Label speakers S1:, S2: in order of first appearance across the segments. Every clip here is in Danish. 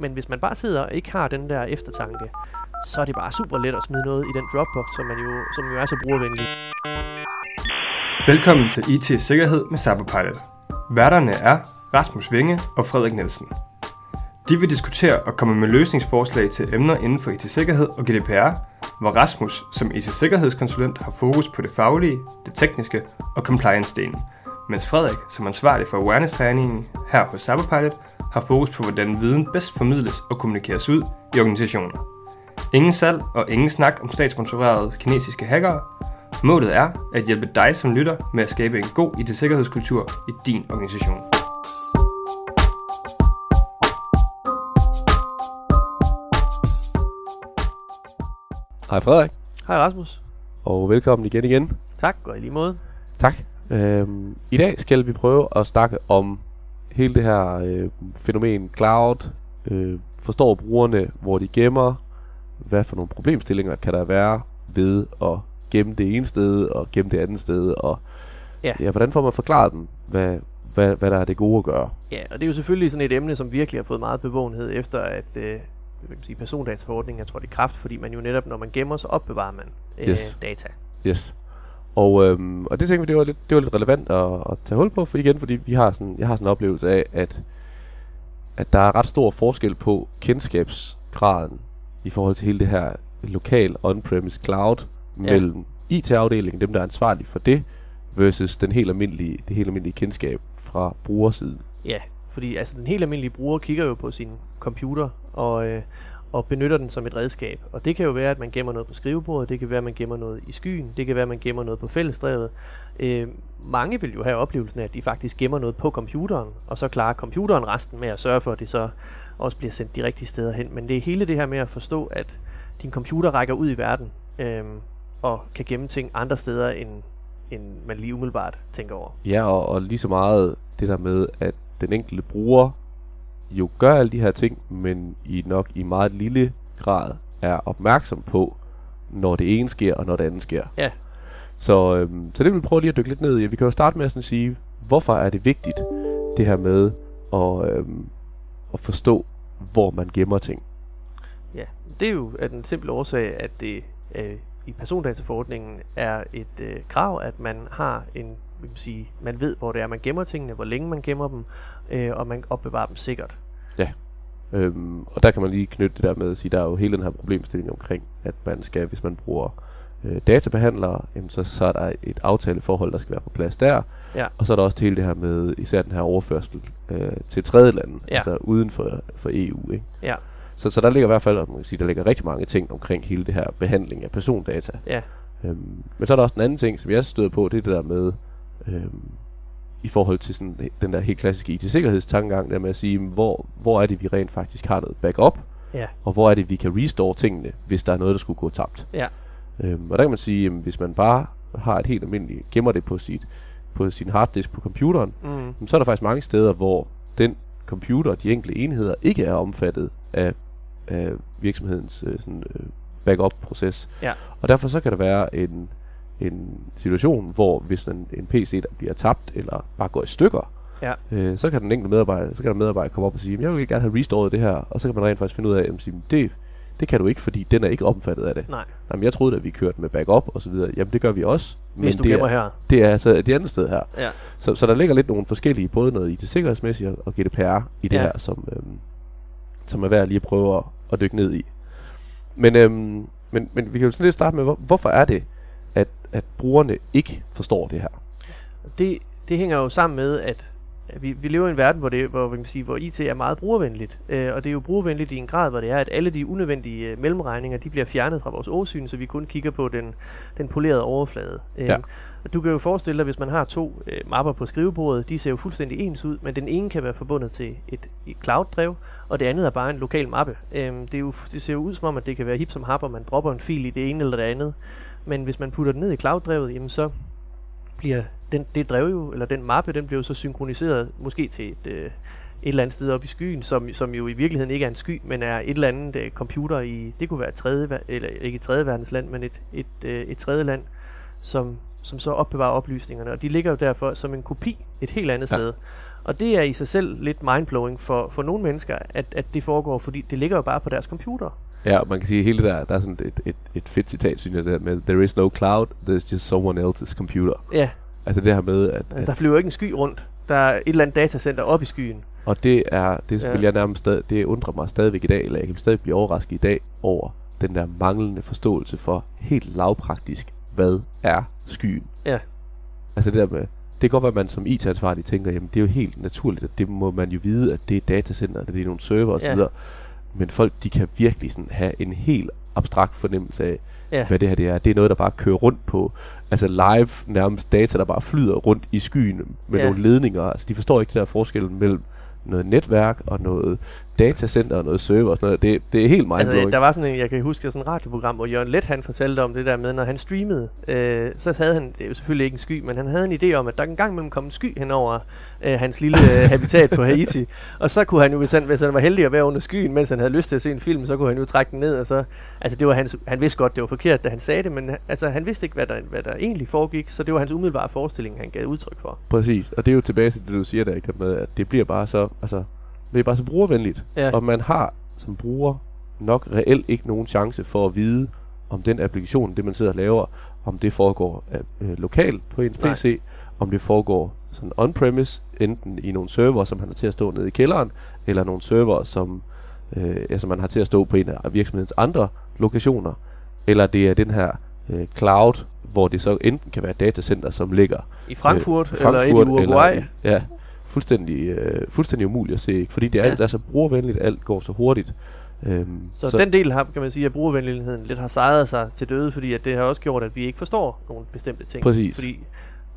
S1: Men hvis man bare sidder og ikke har den der eftertanke, så er det bare super let at smide noget i den Dropbox, som, man jo, som jo er så brugervenlig.
S2: Velkommen til IT Sikkerhed med Cyberpilot. Værterne er Rasmus Vinge og Frederik Nielsen. De vil diskutere og komme med løsningsforslag til emner inden for IT-sikkerhed og GDPR, hvor Rasmus som IT-sikkerhedskonsulent har fokus på det faglige, det tekniske og compliance-delen, mens Frederik som ansvarlig for awareness-træningen her hos Cyberpilot har fokus på, hvordan viden bedst formidles og kommunikeres ud i organisationer. Ingen salg og ingen snak om statssponsorerede kinesiske hackere. Målet er at hjælpe dig som lytter med at skabe en god IT-sikkerhedskultur i din organisation.
S3: Hej Frederik,
S1: Hej Rasmus.
S3: og velkommen igen igen.
S1: Tak, og i lige måde.
S3: Tak. Øhm, I dag skal vi prøve at snakke om hele det her øh, fænomen cloud. Øh, forstår brugerne, hvor de gemmer? Hvad for nogle problemstillinger kan der være ved at gemme det ene sted og gemme det andet sted? Og
S1: Ja.
S3: ja, hvordan får man forklaret dem, hvad, hvad, hvad der er det gode at gøre?
S1: Ja, og det er jo selvfølgelig sådan et emne, som virkelig har fået meget bevågenhed efter, at øh, kan sige, persondataforordningen er trådt i kraft, fordi man jo netop, når man gemmer, så opbevarer man øh,
S3: Yes.
S1: data.
S3: Yes. Og, øhm, og det tænker vi, det var lidt, det var lidt relevant at, at tage hul på, for igen, fordi vi har sådan, jeg har sådan en oplevelse af, at, at der er ret stor forskel på kendskabsgraden i forhold til hele det her lokal on-premise cloud
S1: Ja.
S3: mellem IT-afdelingen, dem der er ansvarlige for det, versus den helt almindelige, det helt almindelige kendskab fra brugersiden.
S1: Ja, fordi altså, den helt almindelige bruger kigger jo på sin computer og, øh, og benytter den som et redskab. Og det kan jo være, at man gemmer noget på skrivebordet, det kan være, at man gemmer noget i skyen, det kan være, at man gemmer noget på fællesdrevet. Øh, mange vil jo have oplevelsen af, at de faktisk gemmer noget på computeren, og så klarer computeren resten med at sørge for, at det så også bliver sendt de rigtige steder hen. Men det er hele det her med at forstå, at din computer rækker ud i verden, øh, og kan gemme ting andre steder, end, end man lige umiddelbart tænker over.
S3: Ja, og, og lige så meget det der med, at den enkelte bruger jo gør alle de her ting, men i nok i meget lille grad er opmærksom på, når det ene sker, og når det andet sker.
S1: Ja.
S3: Så, øhm, så det vil vi prøve lige at dykke lidt ned i. Vi kan jo starte med at sådan sige, hvorfor er det vigtigt, det her med at, øhm, at forstå, hvor man gemmer ting.
S1: Ja, det er jo af den simple årsag, at det øh, i persondataforordningen er et øh, krav, at man har en, man sige, man ved, hvor det er, man gemmer tingene, hvor længe man gemmer dem, øh, og man opbevarer dem sikkert.
S3: Øhm, og der kan man lige knytte det der med at sige, der er jo hele den her problemstilling omkring, at man skal, hvis man bruger øh, databehandlere, jamen så, så er der et aftaleforhold, der skal være på plads der.
S1: Ja.
S3: Og så er der også hele det her med især den her overførsel øh, til tredje lande,
S1: Ja.
S3: altså uden for, for EU. Ikke?
S1: Ja,
S3: Så, så der ligger i hvert fald, man kan sige, der ligger rigtig mange ting omkring hele det her behandling af persondata.
S1: ja,
S3: Øhm, men så er der også en anden ting, som jeg støder på, det er det der med, øhm, i forhold til sådan, den der helt klassiske IT-sikkerhedstankegang, der med at sige, hvor, hvor er det, vi rent faktisk har noget backup,
S1: ja,
S3: og hvor er det, vi kan restore tingene, hvis der er noget, der skulle gå tabt.
S1: ja,
S3: Øhm, og der kan man sige, jamen, hvis man bare har et helt almindeligt, gemmer det på, sit, på sin harddisk på computeren,
S1: mm,
S3: jamen, så er der faktisk mange steder, hvor den computer, de enkelte enheder, ikke er omfattet af, af virksomhedens øh, sådan, øh, backup-proces.
S1: ja,
S3: Og derfor så kan der være en, en situation, hvor hvis en, en PC der bliver tabt, eller bare går i stykker,
S1: ja,
S3: øh, så kan den enkelte medarbejder, så kan der medarbejder komme op og sige, jeg vil gerne have restoret det her, og så kan man rent faktisk finde ud af, at det, det kan du ikke, fordi den er ikke omfattet af det.
S1: nej,
S3: Jamen, jeg troede, at vi kørte med backup og så videre. Jamen, det gør vi også.
S1: hvis du
S3: det er,
S1: her.
S3: det er altså det andet sted her.
S1: Ja,
S3: Så, så der ligger lidt nogle forskellige, både noget IT-sikkerhedsmæssigt og- og GDPR i det
S1: Ja.
S3: her, som, øhm, som er værd lige at prøve at, at dykke ned i. Men, øhm, men, men vi kan jo sådan lidt starte med, hvor, hvorfor er det, at, brugerne ikke forstår det her?
S1: det, det hænger jo sammen med, at vi, vi lever i en verden, hvor, det, hvor, hvad kan man sige, hvor IT er meget brugervenligt. Øh, og det er jo brugervenligt i en grad, hvor det er, at alle de unødvendige øh, mellemregninger, de bliver fjernet fra vores åsyn, så vi kun kigger på den, den polerede overflade. Øh,
S3: Ja.
S1: og du kan jo forestille dig, hvis man har to øh, mapper på skrivebordet, de ser jo fuldstændig ens ud, men den ene kan være forbundet til et, et cloud-drev, og det andet er bare en lokal mappe. Øh, det, er jo, det ser jo ud som om, at det kan være hip som hap, og man dropper en fil i det ene eller det andet. Men hvis man putter den ned i cloud-drevet, jamen så bliver den, det drev jo, eller den mappe, den bliver jo så synkroniseret måske til et, øh, et eller andet sted op i skyen, som, som jo i virkeligheden ikke er en sky, men er et eller andet øh, computer i, det kunne være et tredje, eller ikke et tredje verdensland, men et, et, øh, et tredje land, som, som så opbevarer oplysningerne, og de ligger jo derfor som en kopi et helt andet
S3: Ja.
S1: sted. Og det er i sig selv lidt mindblowing for, for nogle mennesker, at, at det foregår, fordi det ligger jo bare på deres computer.
S3: Ja, man kan sige hele det der, der er sådan et, et, et fedt citat, synes jeg, der med, there is no cloud, there's just someone else's computer.
S1: Ja,
S3: Altså det her med, at,
S1: altså, der flyver ikke en sky rundt. Der er et eller andet datacenter op i skyen.
S3: Og det er, det
S1: Ja.
S3: vil jeg nærmest stadig, det undrer mig stadigvæk i dag, eller jeg kan stadig blive overrasket i dag over den der manglende forståelse for helt lavpraktisk, hvad er skyen?
S1: Ja.
S3: Altså det der med, det kan godt være, at man som IT-ansvarlig tænker, jamen det er jo helt naturligt, at det må man jo vide, at det er datacenter, at det er nogle server osv.
S1: Ja.
S3: Men folk, de kan virkelig sådan have en helt abstrakt fornemmelse af,
S1: Ja.
S3: hvad det her det er. Det er noget, der bare kører rundt på, altså live nærmest data, der bare flyder rundt i skyen med
S1: Ja.
S3: nogle ledninger. Altså de forstår ikke det der forskellen mellem noget netværk og noget datacenter og noget server og sådan noget. Det, det er helt mindblowing.
S1: Altså, der var sådan en, jeg kan huske sådan et radioprogram, hvor Jørgen Let han fortalte om det der med, når han streamede, øh, så havde han, det er jo selvfølgelig ikke en sky, men han havde en idé om, at der en gang imellem kom en sky hen over øh, hans lille øh, habitat på Haiti. Og så kunne han jo, hvis han, hvis han var heldig at være under skyen, mens han havde lyst til at se en film, så kunne han jo trække den ned, og så, altså det var hans, han vidste godt, det var forkert, da han sagde det, men altså han vidste ikke, hvad der, hvad der egentlig foregik, så det var hans umiddelbare forestilling, han gav udtryk for.
S3: Præcis, og det er jo tilbage til det, du siger der, ikke? med, at det bliver bare så, altså, det bliver bare så brugervenligt.
S1: Ja.
S3: Og man har som bruger nok reelt ikke nogen chance for at vide, om den applikation, det man sidder og laver, om det foregår øh, lokalt på ens
S1: Nej.
S3: PC, om det foregår sådan on-premise, enten i nogle server, som man har til at stå nede i kælderen, eller nogle server, som, øh, altså man har til at stå på en af virksomhedens andre lokationer, eller det er den her øh, cloud, hvor det så enten kan være et datacenter, som ligger
S1: I Frankfurt,
S3: øh,
S1: øh, eller et i Uruguay.
S3: Eller, ja, fuldstændig, øh, fuldstændig umuligt at se, fordi det er
S1: Ja.
S3: alt er så brugervenligt, alt går så hurtigt. Øhm,
S1: Så, så den del har, kan man sige, at brugervenligheden lidt har sejret sig til døde, fordi at det har også gjort, at vi ikke forstår nogle bestemte ting.
S3: Præcis.
S1: Fordi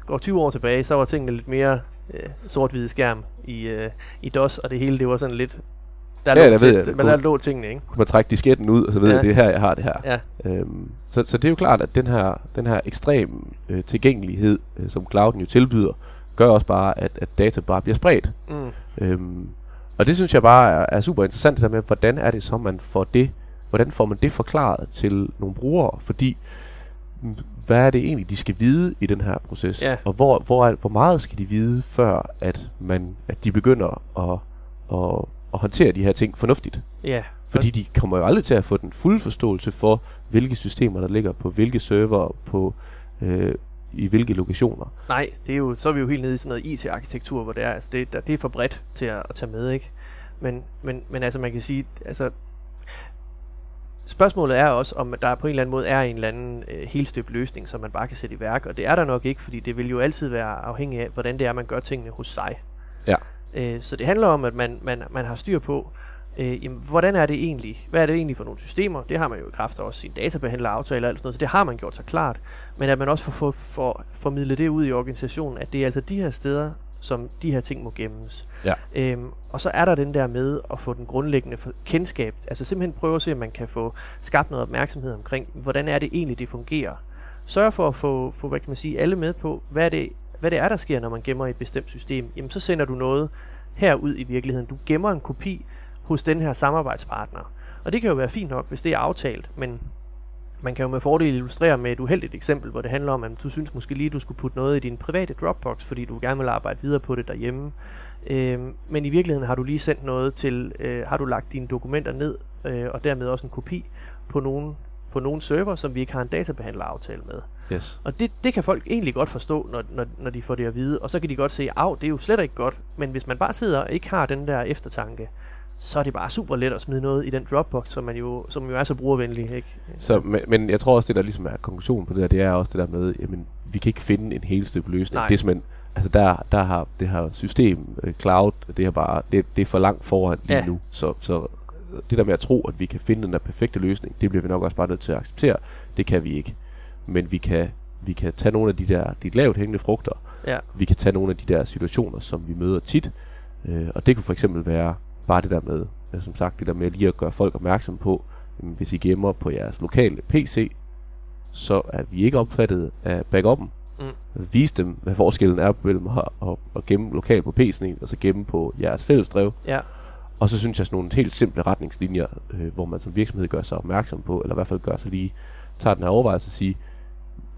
S1: går 20 år tilbage, så var tingene lidt mere øh, sort-hvide skærm i, øh, i DOS, og det hele det var sådan lidt... Der
S3: Ja,
S1: lå,
S3: jeg ved, jeg-
S1: men der lå tingene, ikke?
S3: kunne man trække disketten ud, og så ved
S1: Ja.
S3: jeg, det er her, jeg har det her.
S1: Ja,
S3: Øhm, så, så det er jo klart, at den her, den her ekstrem øh, tilgængelighed, øh, som clouden jo tilbyder, gør også bare, at, at data bare bliver spredt.
S1: mm,
S3: Øhm, og det synes jeg bare er, er super interessant, det der med, hvordan er det så, man får det, hvordan får man det forklaret til nogle brugere, fordi hvad er det egentlig, de skal vide i den her proces,
S1: Ja.
S3: og hvor, hvor, er, hvor meget skal de vide, før at, man, at de begynder at, at, at håndtere de her ting fornuftigt.
S1: ja.
S3: Fordi de kommer jo aldrig til at få den fulde forståelse for, hvilke systemer, der ligger på hvilke server, på, øh, i hvilke lokationer.
S1: Nej, det er jo, så er vi jo helt nede i sådan noget IT-arkitektur, hvor det er, altså det, der, det er for bredt til at, at tage med, ikke? Men, men, men altså man kan sige, altså spørgsmålet er også, om der på en eller anden måde er en eller anden øh, helstøbt løsning, som man bare kan sætte i værk, og det er der nok ikke, fordi det vil jo altid være afhængigt af, hvordan det er, man gør tingene hos sig.
S3: Ja.
S1: Øh, så det handler om, at man, man, man har styr på, øh, jamen, hvordan er det egentlig? Hvad er det egentlig for nogle systemer? Det har man jo i kraft af også sine databehandleraftaler og alt sådan noget, så det har man gjort sig klart. Men at man også får for, for, formidlet det ud i organisationen, at det er altså de her steder, som de her ting må gemmes.
S3: Ja.
S1: Øhm, og så er der den der med at få den grundlæggende kendskab, altså simpelthen prøve at se, om man kan få skabt noget opmærksomhed omkring, hvordan er det egentlig, det fungerer. Sørg for at få, få hvad kan man sige, alle med på, hvad det, hvad det er, der sker, når man gemmer et bestemt system. Jamen så sender du noget herud i virkeligheden. Du gemmer en kopi hos den her samarbejdspartner. Og det kan jo være fint nok, hvis det er aftalt, men man kan jo med fordel illustrere med et uheldigt eksempel, hvor det handler om, at du synes måske lige, du skulle putte noget i din private Dropbox, fordi du gerne vil arbejde videre på det derhjemme. Øhm, men i virkeligheden har du lige sendt noget til, øh, har du lagt dine dokumenter ned, øh, og dermed også en kopi på nogle, på nogle server, som vi ikke har en databehandleraftale med.
S3: Yes.
S1: Og det, det kan folk egentlig godt forstå, når, når, når de får det at vide. Og så kan de godt se, at det er jo slet ikke godt. Men hvis man bare sidder og ikke har den der eftertanke, så er det bare super let at smide noget i den Dropbox, som, man jo, som jo er så brugervenlig. Ikke?
S3: Så, men, men jeg tror også, det der ligesom er konklusionen på det der, det er også det der med, jamen, vi kan ikke finde en helt stykke løsning.
S1: Nej.
S3: Det er simpelthen, altså der, der har det her system, øh, cloud, det er bare, det, det er for langt foran lige
S1: Ja.
S3: nu. Så, så det der med at tro, at vi kan finde den der perfekte løsning, det bliver vi nok også bare nødt til at acceptere. Det kan vi ikke. Men vi kan, vi kan tage nogle af de der, de lavt hængende frugter.
S1: Ja.
S3: Vi kan tage nogle af de der situationer, som vi møder tit. Øh, og det kunne for eksempel være bare det der med, som sagt, det der med lige at gøre folk opmærksom på, jamen, hvis I gemmer på jeres lokale PC, så er vi ikke opfattet af backuppen.
S1: Mm.
S3: Vis dem, hvad forskellen er mellem at, at, at gemme lokalt på PC'en, og så gemme på jeres fællesdrev.
S1: Ja.
S3: Og så synes jeg sådan nogle helt simple retningslinjer, øh, hvor man som virksomhed gør sig opmærksom på, eller i hvert fald gør sig lige, tager den her overvejelse og sige,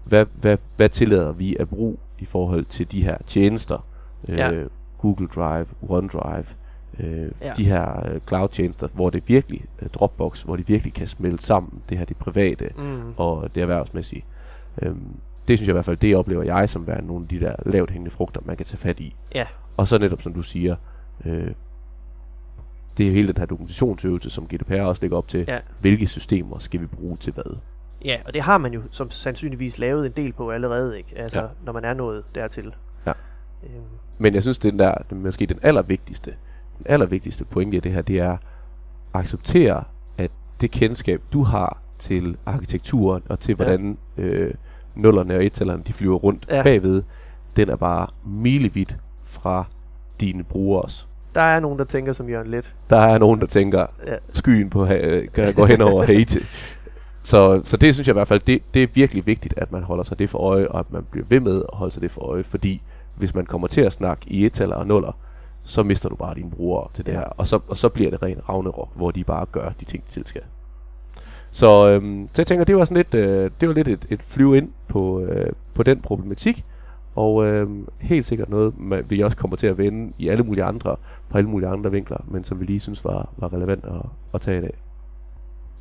S3: hvad, hvad, hvad tillader vi at bruge i forhold til de her tjenester?
S1: Ja.
S3: Øh, Google Drive, OneDrive, øh,
S1: Ja.
S3: de her øh, cloud-tjenester, hvor det virkelig, øh, Dropbox, hvor de virkelig kan smelte sammen, det her det private
S1: Mm.
S3: og det erhvervsmæssige. Øhm, det synes jeg i hvert fald, det oplever jeg som være nogle af de der lavt hængende frugter, man kan tage fat i.
S1: Ja.
S3: Og så netop, som du siger, øh, det er hele den her dokumentationsøvelse, som GDPR også lægger op til.
S1: Ja.
S3: Hvilke systemer skal vi bruge til hvad?
S1: Ja, og det har man jo som sandsynligvis lavet en del på allerede, ikke? Altså. Ja. når man er nået dertil.
S3: Ja.
S1: Øhm,
S3: Men jeg synes, den der, den, måske den allervigtigste, den allervigtigste pointe i det her, det er at acceptere, at det kendskab, du har til arkitekturen og til,
S1: Ja.
S3: hvordan øh, nullerne og etallerne, de flyver rundt
S1: Ja.
S3: ja. bagved, den er bare milevidt fra dine brugers.
S1: der er nogen, der tænker som Jørgen Let.
S3: Der er nogen, der tænker,
S1: Ja.
S3: skyen på ha- kan gå hen over Haiti. Så, så det synes jeg i hvert fald, det, det er virkelig vigtigt, at man holder sig det for øje, og at man bliver ved med at holde sig det for øje, fordi hvis man kommer til at snakke i etaller og nuller, så mister du bare dine brugere til det her, og så, og så bliver det ren Ragnarok, hvor de bare gør de ting, de selv skal. Så, øhm, så jeg tænker, det var sådan lidt, øh, det var lidt et, et flyve ind på, øh, på den problematik, og øh, helt sikkert noget, man, vi også kommer til at vende i alle mulige andre, på alle mulige andre vinkler, men som vi lige synes var, var relevant at, at tage i dag.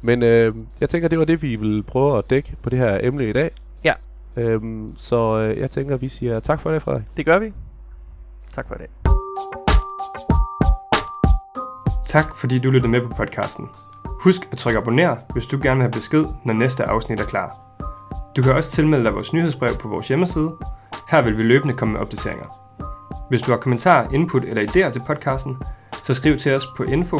S3: Men øh, jeg tænker, det var det, vi ville prøve at dække på det her emne i dag.
S1: Ja.
S3: Øhm, så øh, jeg tænker, vi siger tak for det, Frederik.
S1: Det gør vi. Tak for i
S2: Tak fordi du lyttede med på podcasten. Husk at trykke abonner, hvis du gerne vil have besked, når næste afsnit er klar. Du kan også tilmelde dig vores nyhedsbrev på vores hjemmeside. Her vil vi løbende komme med opdateringer. Hvis du har kommentarer, input eller idéer til podcasten, så skriv til os på info